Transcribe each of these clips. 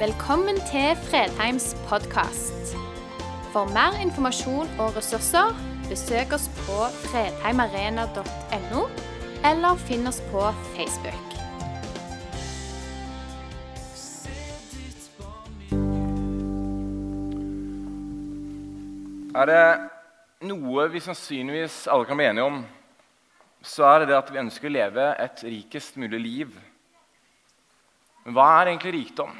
Velkommen til Fredheims podkast. For mer informasjon og ressurser, besøk oss på fredheimarena.no, eller finn oss på Facebook. Er det noe vi sannsynligvis alle kan bli enige om, så er det det at vi ønsker å leve et rikest mulig liv. Men hva er egentlig rikdom?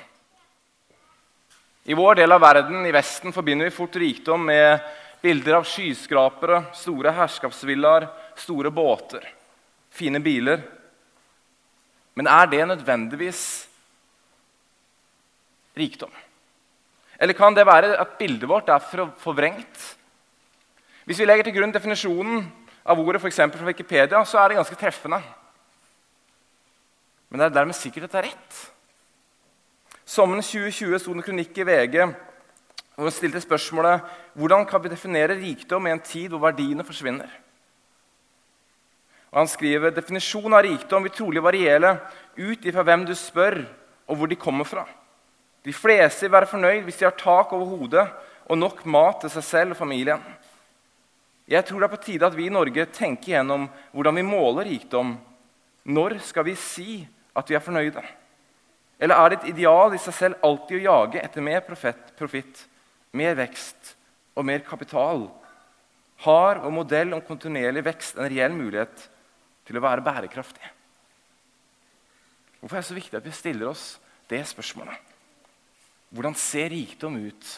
I vår del av verden, i Vesten, forbinder vi fort rikdom med bilder av skyskrapere, store herskapsvillaer, store båter, fine biler. Men er det nødvendigvis rikdom? Eller kan det være at bildet vårt er forvrengt? Hvis vi legger til grunn definisjonen av ordet for fra Wikipedia, så er det ganske treffende. Men det er dermed sikkert at det er rett. Sommeren 2020 sto det en kronikk i VG hvor hun stilte spørsmålet hvordan kan vi definere rikdom i en tid hvor verdiene forsvinner. Og Han skriver definisjonen av rikdom vil trolig variere ut ifra hvem du spør, og hvor de kommer fra. De fleste vil være fornøyd hvis de har tak over hodet og nok mat til seg selv og familien. Jeg tror det er på tide at vi i Norge tenker gjennom hvordan vi måler rikdom. Når skal vi si at vi er fornøyde? Eller er det et ideal i seg selv alltid å jage etter mer profitt, mer vekst og mer kapital? Har vår modell om kontinuerlig vekst en reell mulighet til å være bærekraftig? Hvorfor er det så viktig at vi stiller oss det spørsmålet? Hvordan ser rikdom ut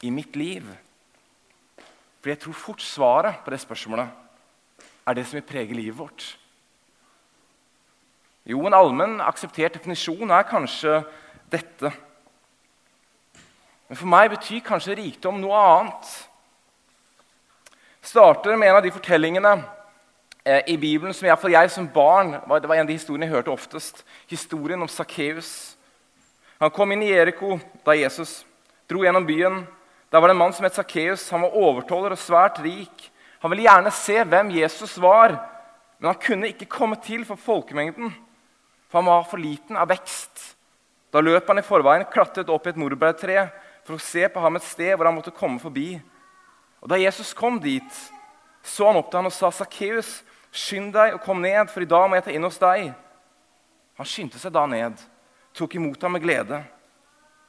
i mitt liv? For jeg tror fort svaret på det spørsmålet er det som vil prege livet vårt. Jo, en allmenn akseptert definisjon er kanskje dette. Men for meg betyr kanskje rikdom noe annet. Starter med en av de fortellingene eh, i Bibelen som jeg, jeg som barn det var en av de historiene jeg hørte oftest. Historien om Sakkeus. Han kom inn i Jeriko da Jesus dro gjennom byen. Der var det en mann som het Sakkeus. Han var overtoller og svært rik. Han ville gjerne se hvem Jesus var, men han kunne ikke komme til for folkemengden, for han var for liten av vekst. Da løp han i forveien, klatret opp i et morbærtre for å se på ham et sted hvor han måtte komme forbi. Og Da Jesus kom dit, så han opp til ham og sa, 'Sakkeus, skynd deg og kom ned, for i dag må jeg ta inn hos deg.' Han skyndte seg da ned tok imot ham med glede.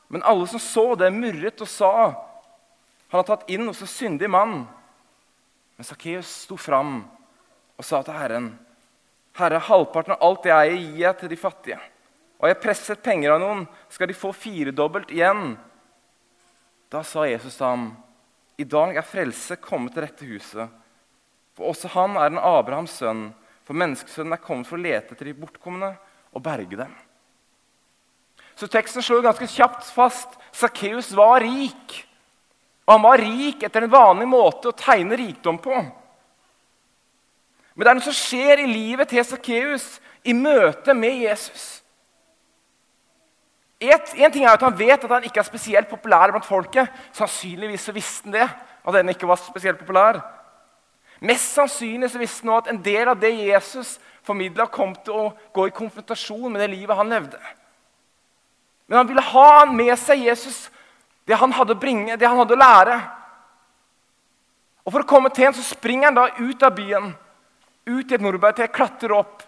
Men alle som så det, murret og sa han har tatt inn hos en syndig mann. Men Sakkeus sto fram og sa til Herren.: Herre, halvparten av alt jeg eier, gir jeg til de fattige. Og jeg presset penger av noen, skal de få firedobbelt igjen. Da sa Jesus til ham, I dag er frelse kommet til dette huset. For også han er en Abrahams sønn, for menneskesønnen er kommet for å lete etter de bortkomne og berge dem. Så teksten slår ganske kjapt fast Sakkeus var rik. Og han var rik etter en vanlig måte å tegne rikdom på. Men det er noe som skjer i livet til Sakkeus i møte med Jesus. Et, en ting er at Han vet at han ikke er spesielt populær blant folket. Sannsynligvis så visste han det, at han ikke var spesielt populær. Mest sannsynlig så visste han at en del av det Jesus formidla, kom til å gå i konfrontasjon med det livet han levde. Men han ville ha med seg Jesus, det han hadde å bringe, det han hadde å lære. Og For å komme til ham så springer han da ut av byen, ut i et morbærtre, klatrer opp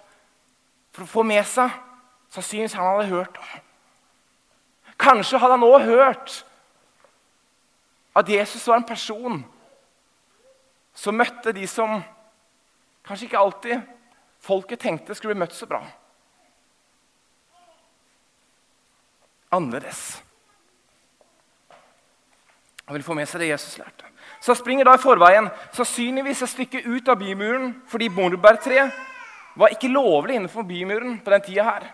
for å få med seg sannsynligvis han hadde hørt. Kanskje hadde han òg hørt at Jesus var en person som møtte de som kanskje ikke alltid folket tenkte skulle bli møtt så bra. annerledes. Han vil få med seg det Jesus lærte. Så han springer da i forveien, sannsynligvis et stykke ut av bymuren, fordi morbærtreet var ikke lovlig innenfor bymuren på den tida her.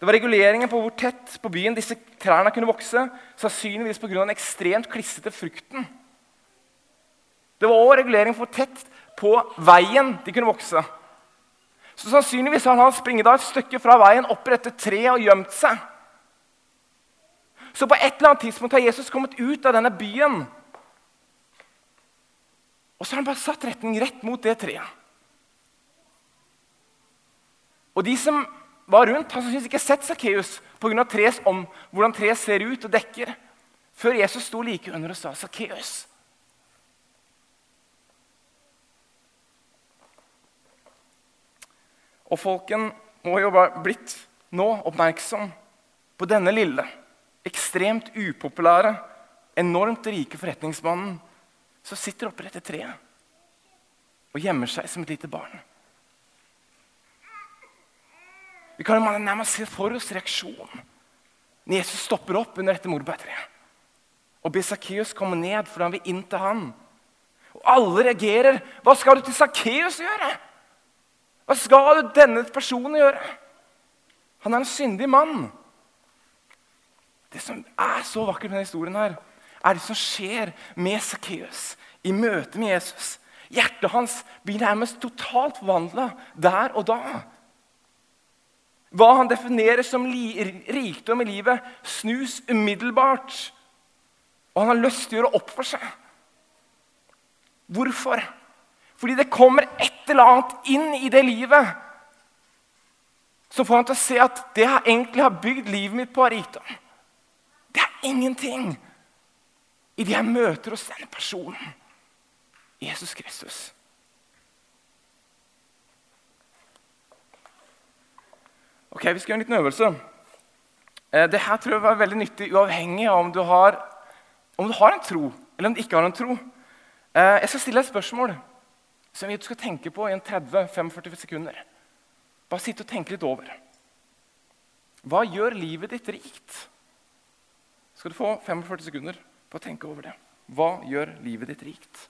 Det var reguleringer på hvor tett på byen disse trærne kunne vokse, sannsynligvis pga. den ekstremt klissete frukten. Det var òg regulering for tett på veien de kunne vokse. Så sannsynligvis har han springet et stykke fra veien opprettet treet og gjemt seg. Så på et eller annet tidspunkt har Jesus kommet ut av denne byen. Og så har han bare satt retning rett mot det treet. Og de som var rundt, han syntes ikke sett Sakkeus pga. hvordan treet ser ut og dekker. Før Jesus sto like under og sa, 'Sakkeus'. Og folken må jo ha blitt nå oppmerksom på denne lille, ekstremt upopulære, enormt rike forretningsmannen som sitter oppe i dette treet og gjemmer seg som et lite barn. Vi kan nærmest se for oss reaksjonen når Jesus stopper opp under dette morbærtreet og ber Sakkeus komme ned fordi han vil inn til han. Og alle reagerer. Hva skal du til Sakkeus gjøre? Hva skal du denne personen gjøre? Han er en syndig mann. Det som er så vakkert med denne historien, her, er det som skjer med Sakkeus i møte med Jesus. Hjertet hans blir nærmest totalt forvandla der og da. Hva han definerer som rikdom i livet, snus umiddelbart. Og han har lyst til å gjøre opp for seg. Hvorfor? Fordi det kommer et eller annet inn i det livet som får han til å se at det jeg egentlig har bygd livet mitt på, er rikdom. Det er ingenting i det jeg møter hos denne personen. Jesus Kristus. Ok, Vi skal gjøre en liten øvelse. Eh, det her tror jeg var veldig nyttig uavhengig av om du har, om du har en tro eller om du ikke har en tro. Eh, jeg skal stille deg et spørsmål som du skal tenke på i en 30-45 sekunder. Bare sitte og tenke litt over. Hva gjør livet ditt rikt? Skal du få 45 sekunder på å tenke over det. Hva gjør livet ditt rikt?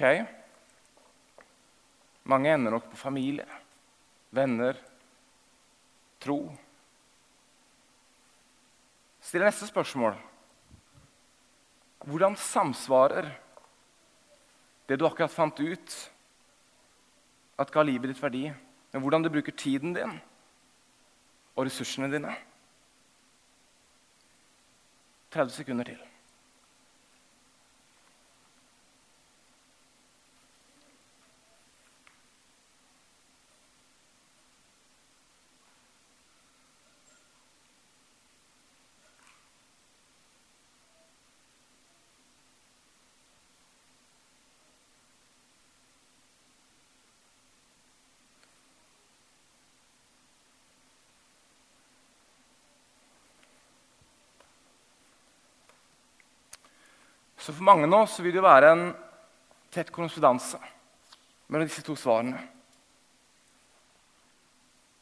Ok? Mange ender nok på familie, venner, tro. Still neste spørsmål. Hvordan samsvarer det du akkurat fant ut at ga livet ditt verdi, med hvordan du bruker tiden din og ressursene dine? 30 sekunder til. Så for mange nå så vil det være en tett korrespondanse mellom disse to svarene.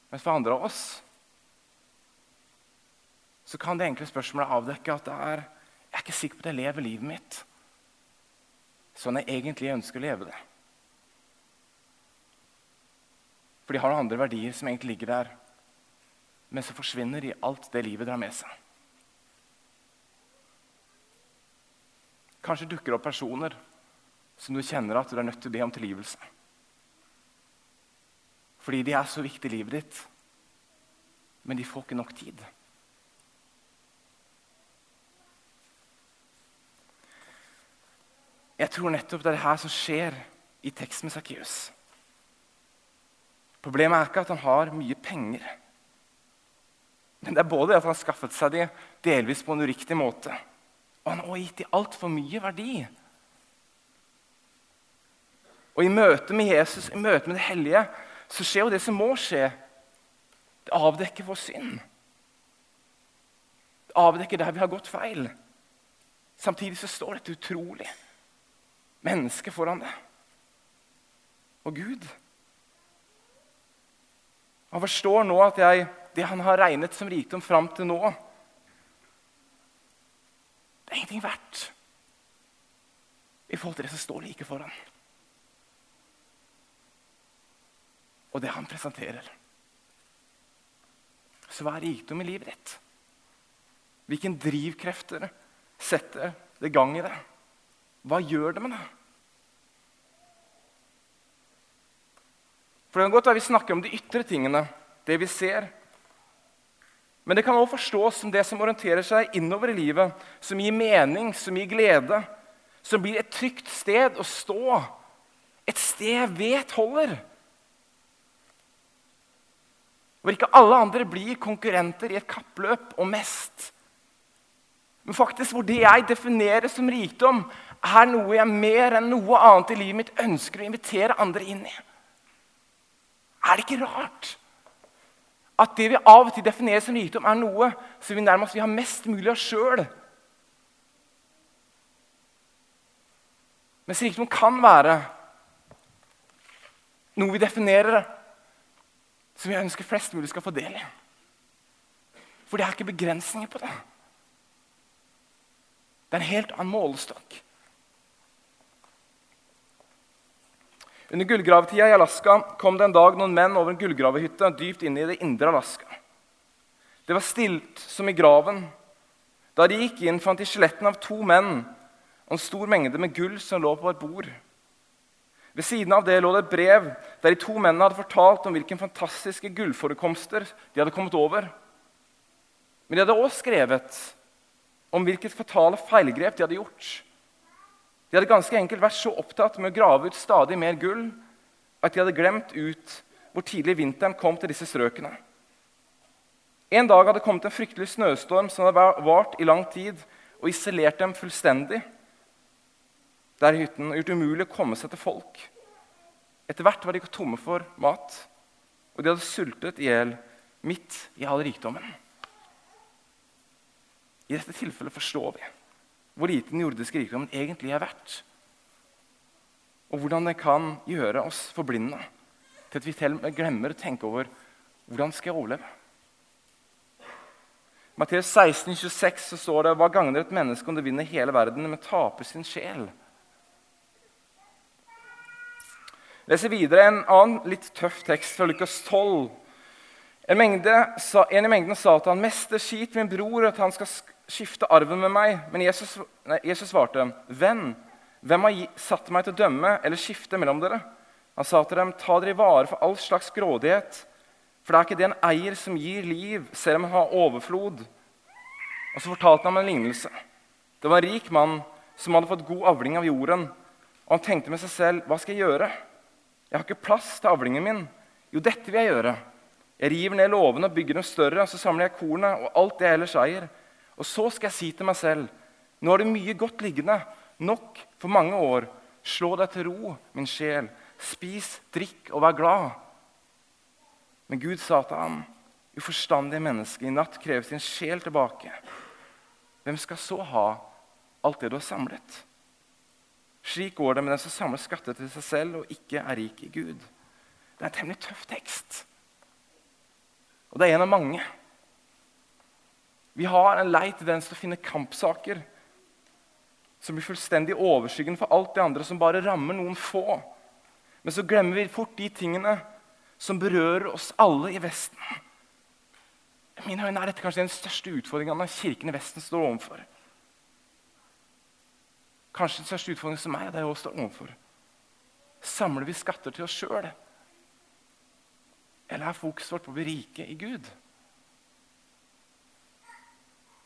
Mens for andre av oss så kan det enkle spørsmålet avdekke at det er jeg er ikke sikker på at jeg lever livet mitt sånn jeg egentlig ønsker å leve det. For de har noen andre verdier som egentlig ligger der, men som forsvinner i alt det livet drar med seg. Kanskje dukker opp personer som du kjenner at du er nødt til å be om tilgivelse. Fordi de er så viktige i livet ditt, men de får ikke nok tid. Jeg tror nettopp det er det her som skjer i teksten med Sakkeus. Problemet er ikke at han har mye penger. Men det er både at han har skaffet seg de delvis på en uriktig måte, og han har også gitt dem altfor mye verdi. Og I møte med Jesus, i møte med det hellige, så skjer jo det som må skje. Det avdekker vår synd. Det avdekker der vi har gått feil. Samtidig så står dette utrolig menneske foran det. Og Gud. Han forstår nå at jeg, det han har regnet som rikdom fram til nå, er ingenting verdt i forhold til det som står like foran. og det han presenterer. Så hva er rikdom i livet ditt? Hvilken drivkrefter setter det gang i det? Hva gjør det med det? For det kan godt være Vi snakker om de ytre tingene, det vi ser. Men det kan også forstås som det som orienterer seg innover i livet, som gir mening, som gir glede, som blir et trygt sted å stå, et sted jeg vet holder. Hvor ikke alle andre blir konkurrenter i et kappløp om mest. Men faktisk hvor det jeg definerer som rikdom, er noe jeg mer enn noe annet i livet mitt ønsker å invitere andre inn i. Er det ikke rart at det vi av og til definerer som rikdom, er noe som vi nærmest vil ha mest mulig av sjøl? Mens rikdom kan være noe vi definerer som vi ønsker flest mulig skal få del i. For det er ikke begrensninger på det. Det er en helt annen målestokk. Under gullgravetida i Alaska kom det en dag noen menn over en gullgravehytte dypt inne i det indre Alaska. Det var stilt som i graven. Da de gikk inn, fant de skjelettene av to menn og en stor mengde med gull som lå på et bord. Ved siden av det lå det et brev der de to mennene hadde fortalt om hvilke fantastiske gullforekomster de hadde kommet over. Men de hadde også skrevet om hvilket fatale feilgrep de hadde gjort. De hadde ganske enkelt vært så opptatt med å grave ut stadig mer gull at de hadde glemt ut hvor tidlig vinteren kom til disse strøkene. En dag hadde det kommet en fryktelig snøstorm som hadde vart i lang tid og isolert dem fullstendig der i hytten og gjort det umulig å komme seg til folk. Etter hvert var de tomme for mat, og de hadde sultet i hjel midt i all rikdommen. I dette tilfellet forstår vi hvor lite den jordiske rikdommen egentlig er verdt. Og hvordan det kan gjøre oss forblinde til at vi glemmer å tenke over hvordan skal jeg overleve. Matteus 16, 26 så står det hva gagner et menneske om det vinner hele verden, men taper sin sjel? Jeg leser videre en annen litt tøff tekst fra Lukas 12. En, mengde, en i mengden sa til han, 'Mester, skit min bror at han skal skifte arven med meg. Men Jesus, nei, Jesus svarte, 'Venn, hvem har satt meg til å dømme eller skifte mellom dere?' Han sa til dem, 'Ta dere i vare for all slags grådighet.' For det er ikke det en eier som gir liv, selv om han har overflod. Og så fortalte han om en lignelse. Det var en rik mann som hadde fått god avling av jorden. Og han tenkte med seg selv, 'Hva skal jeg gjøre?' 'Jeg har ikke plass til avlingen min.' 'Jo, dette vil jeg gjøre.' 'Jeg river ned låvene og bygger dem større, og så samler jeg kornet og alt det jeg ellers eier.' Og så skal jeg si til meg selv nå har du mye godt liggende, nok for mange år. Slå deg til ro, min sjel. Spis, drikk og vær glad. Men Gud sa til ham, uforstandige menneske, i natt krever sin sjel tilbake. Hvem skal så ha alt det du har samlet? Slik går det med den som samler skatter til seg selv og ikke er rik i Gud. Det er en temmelig tøff tekst. Og det er en av mange. Vi har en lei tendens til å finne kampsaker som blir fullstendig overskyggende for alt det andre som bare rammer noen få. Men så glemmer vi fort de tingene som berører oss alle i Vesten. I mine øyne er dette kanskje den største utfordringen kirken i Vesten står overfor. Kanskje den største utfordringen som meg og deg også står overfor. Samler vi skatter til oss sjøl? Eller er fokuset vårt på å bli rike i Gud?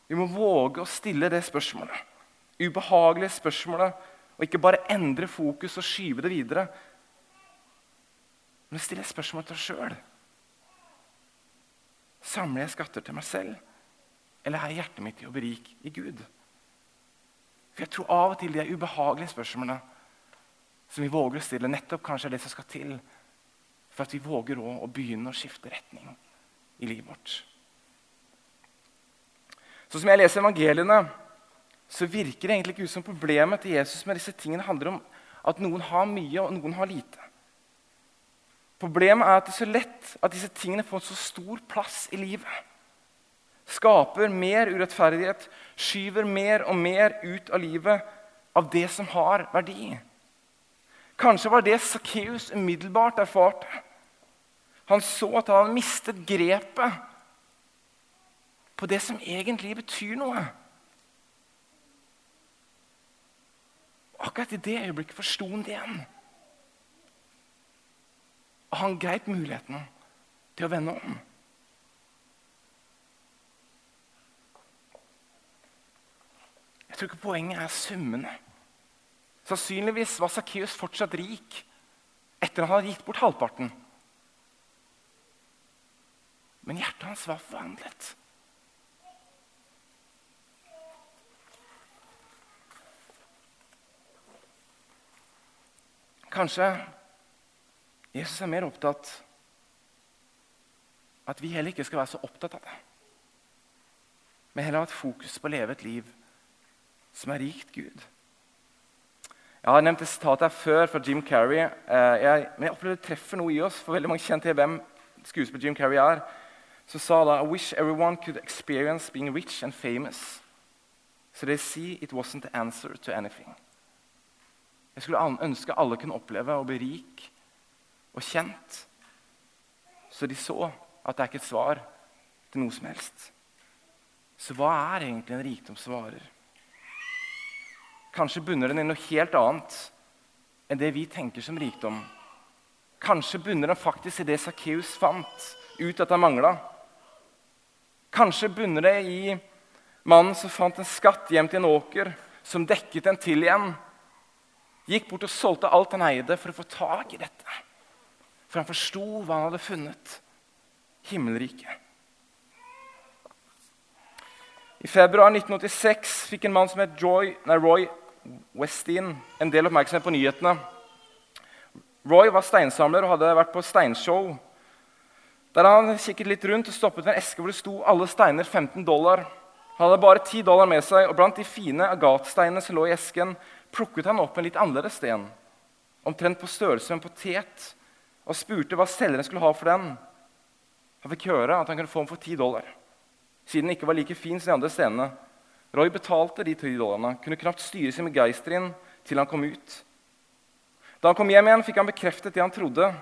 Vi må våge å stille det spørsmålet. Ubehagelige spørsmålet. Og ikke bare endre fokus og skyve det videre. Men stille spørsmålet til oss sjøl. Samler jeg skatter til meg selv, eller er hjertet mitt i å berike i Gud? For Jeg tror av og til de ubehagelige spørsmålene som vi våger å stille, nettopp kanskje er det som skal til for at vi våger å begynne å skifte retning i livet vårt. Så som jeg leser evangeliene, så virker det egentlig ikke ut som problemet til Jesus med disse tingene handler om at noen har mye, og noen har lite. Problemet er at det er så lett at disse tingene får så stor plass i livet. Skaper mer urettferdighet, skyver mer og mer ut av livet av det som har verdi. Kanskje var det Sakkeus umiddelbart erfarte. Han så at han hadde mistet grepet på det som egentlig betyr noe. Akkurat i det øyeblikket forsto han det igjen. Og han greip muligheten til å vende om. Jeg tror ikke poenget er summene. Sannsynligvis var Sakkeus fortsatt rik etter at han hadde gitt bort halvparten. Men hjertet hans var forvandlet. Kanskje Jesus er mer opptatt at vi heller ikke skal være så opptatt av det. Men heller ha et fokus på å leve et liv som er rikt Gud. Jeg har nevnt et sitat her før fra Jim Carrey. Eh, jeg, men jeg opplever det treffer noe i oss, for veldig mange kjenner til hvem skuespiller Jim Carrey er. Som sa da I wish everyone could experience being rich and famous. So they see it wasn't the answer to anything. Jeg skulle ønske alle kunne oppleve å bli rik og kjent. Så de så at det er ikke et svar til noe som helst. Så hva er egentlig en rikdom som? Kanskje bunner den i noe helt annet enn det vi tenker som rikdom. Kanskje bunner den faktisk i det Sakkeus fant ut at han mangla. Kanskje bunner det i mannen som fant en skatt gjemt i en åker, som dekket den til igjen. Gikk bort og solgte alt han eide, for å få tak i dette. For han forsto hva han hadde funnet himmelriket. I februar 1986 fikk en mann som het Joy, nei, Roy Westin en del oppmerksomhet på nyhetene. Roy var steinsamler og hadde vært på steinshow. Der Han kikket litt rundt og stoppet ved en eske hvor det sto alle steiner 15 dollar. Han hadde bare ti dollar med seg, og blant de fine agatsteinene som lå i esken, plukket han opp en litt annerledes sten, omtrent på størrelse med en potet, og spurte hva selgeren skulle ha for den. Han fikk høre at han kunne få den for ti dollar, siden den ikke var like fin som de andre stenene. Roy betalte de ti dollarene, kunne knapt styre sin begeistring til han kom ut. Da han kom hjem igjen, fikk han bekreftet det han trodde.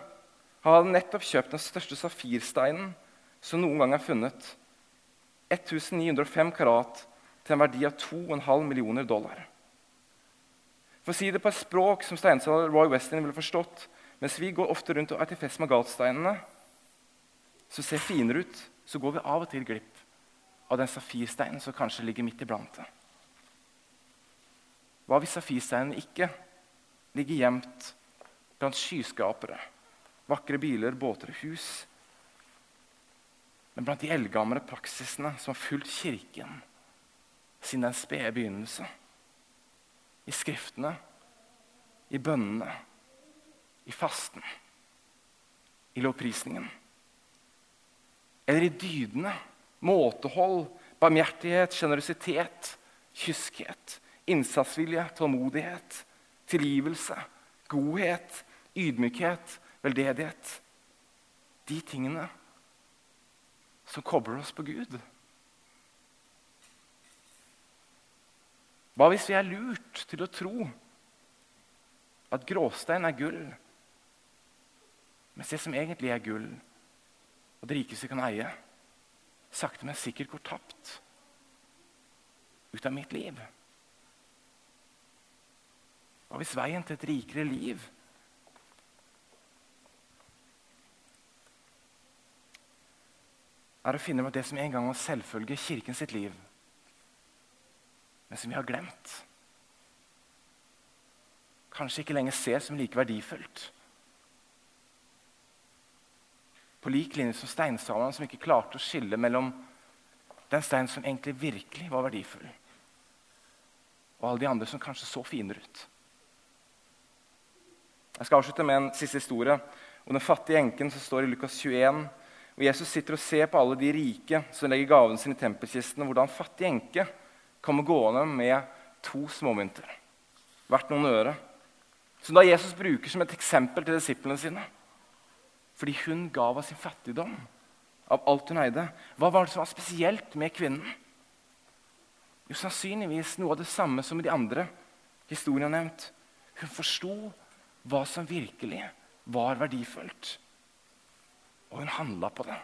Han hadde nettopp kjøpt den største safirsteinen som noen gang er funnet. 1905 karat til en verdi av 2,5 millioner dollar. For å si det på et språk som steinsalger Roy Westin ville forstått Mens vi går ofte rundt og er tilfreds med Galtsteinene, som ser finere ut, så går vi av og til glipp av den safirsteinen som kanskje ligger midt iblant det. Hva hvis safirsteinen ikke ligger gjemt blant skyskrapere, vakre biler, båter og hus, men blant de eldgamle praksisene som har fulgt Kirken siden den spede begynnelse? I Skriftene, i bønnene, i fasten, i lovprisningen. Eller i dydene, måtehold, barmhjertighet, sjenerøsitet, kyskhet, innsatsvilje, tålmodighet, tilgivelse, godhet, ydmykhet, veldedighet. De tingene som kobler oss på Gud. Hva hvis vi er lurt til å tro at gråstein er gull, mens det som egentlig er gull, og det rikeste kan eie, sakte, men sikkert går tapt ut av mitt liv? Hva hvis veien til et rikere liv er å finne ut det som en gang var selvfølge kirken sitt liv, men som vi har glemt. Kanskje ikke lenger ser som like verdifullt. På lik linje som steinsamleren som ikke klarte å skille mellom den steinen som egentlig virkelig var verdifull, og alle de andre som kanskje så finere ut. Jeg skal avslutte med en siste historie om den fattige enken som står i Lukas 21. Og Jesus sitter og ser på alle de rike som legger gaven sin i tempelkisten, og hvordan fattig enke kommer gående med to småmynter, verdt noen øre, som da Jesus bruker som et eksempel til disiplene sine. Fordi hun gav av sin fattigdom, av alt hun eide. Hva var det som var spesielt med kvinnen? Jo, Sannsynligvis noe av det samme som med de andre historiene har nevnt. Hun forsto hva som virkelig var verdifullt. Og hun handla på det.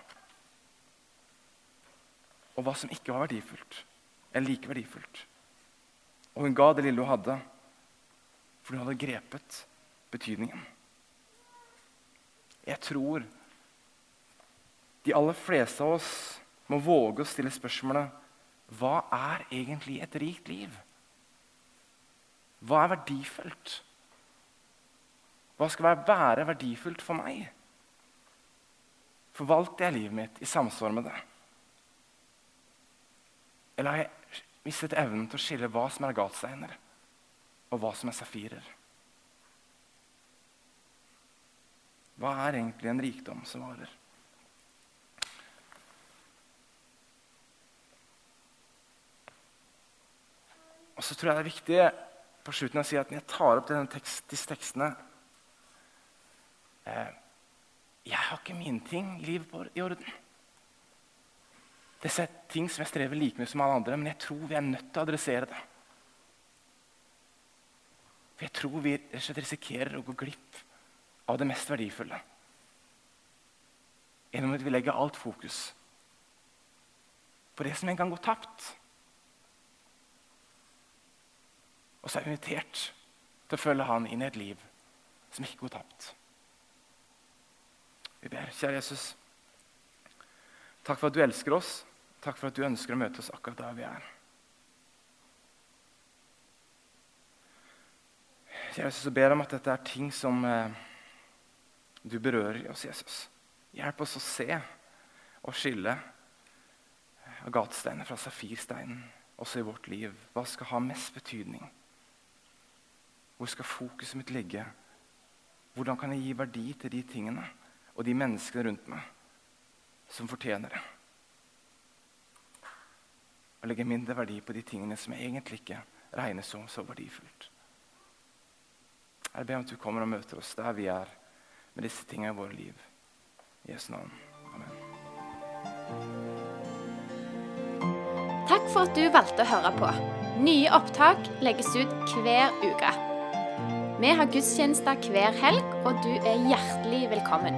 Og hva som ikke var verdifullt, eller like verdifullt. Og hun ga det lille hun hadde, for hun hadde grepet betydningen. Jeg tror de aller fleste av oss må våge å stille spørsmålet hva er egentlig et rikt liv? Hva er verdifullt? Hva skal være verdifullt for meg? Forvalter jeg livet mitt i samsvar med det? Eller har jeg mistet evnen til å skille hva som er gatsteiner, og hva som er safirer? Hva er egentlig en rikdom som varer? Og så tror jeg det er viktig på slutten å si at når jeg tar opp tekst, disse tekstene eh, Jeg har ikke mine ting i livet i orden. Disse er ting som jeg strever like mye som alle andre, men jeg tror vi er nødt til å adressere det. For jeg tror vi risikerer å gå glipp av det mest verdifulle. Gjennom at vi legger alt fokus på det som en gang går tapt. Og så er vi invitert til å følge Han inn i et liv som ikke går tapt. Vi ber, kjære Jesus, takk for at du elsker oss. Takk for at du ønsker å møte oss akkurat der vi er. Kjære Jesus, jeg ber om at dette er ting som eh, du berører i oss, Jesus. Hjelp oss å se og skille agatsteiner fra safirsteinen også i vårt liv. Hva skal ha mest betydning? Hvor skal fokuset mitt ligge? Hvordan kan jeg gi verdi til de tingene og de menneskene rundt meg som fortjener det? Og legge mindre verdi på de tingene som egentlig ikke regner som så verdifullt. Jeg ber om at du kommer og møter oss der vi er med disse tingene i våre liv. I Jesu navn. Amen. Takk for at du valgte å høre på. Nye opptak legges ut hver uke. Vi har gudstjenester hver helg, og du er hjertelig velkommen.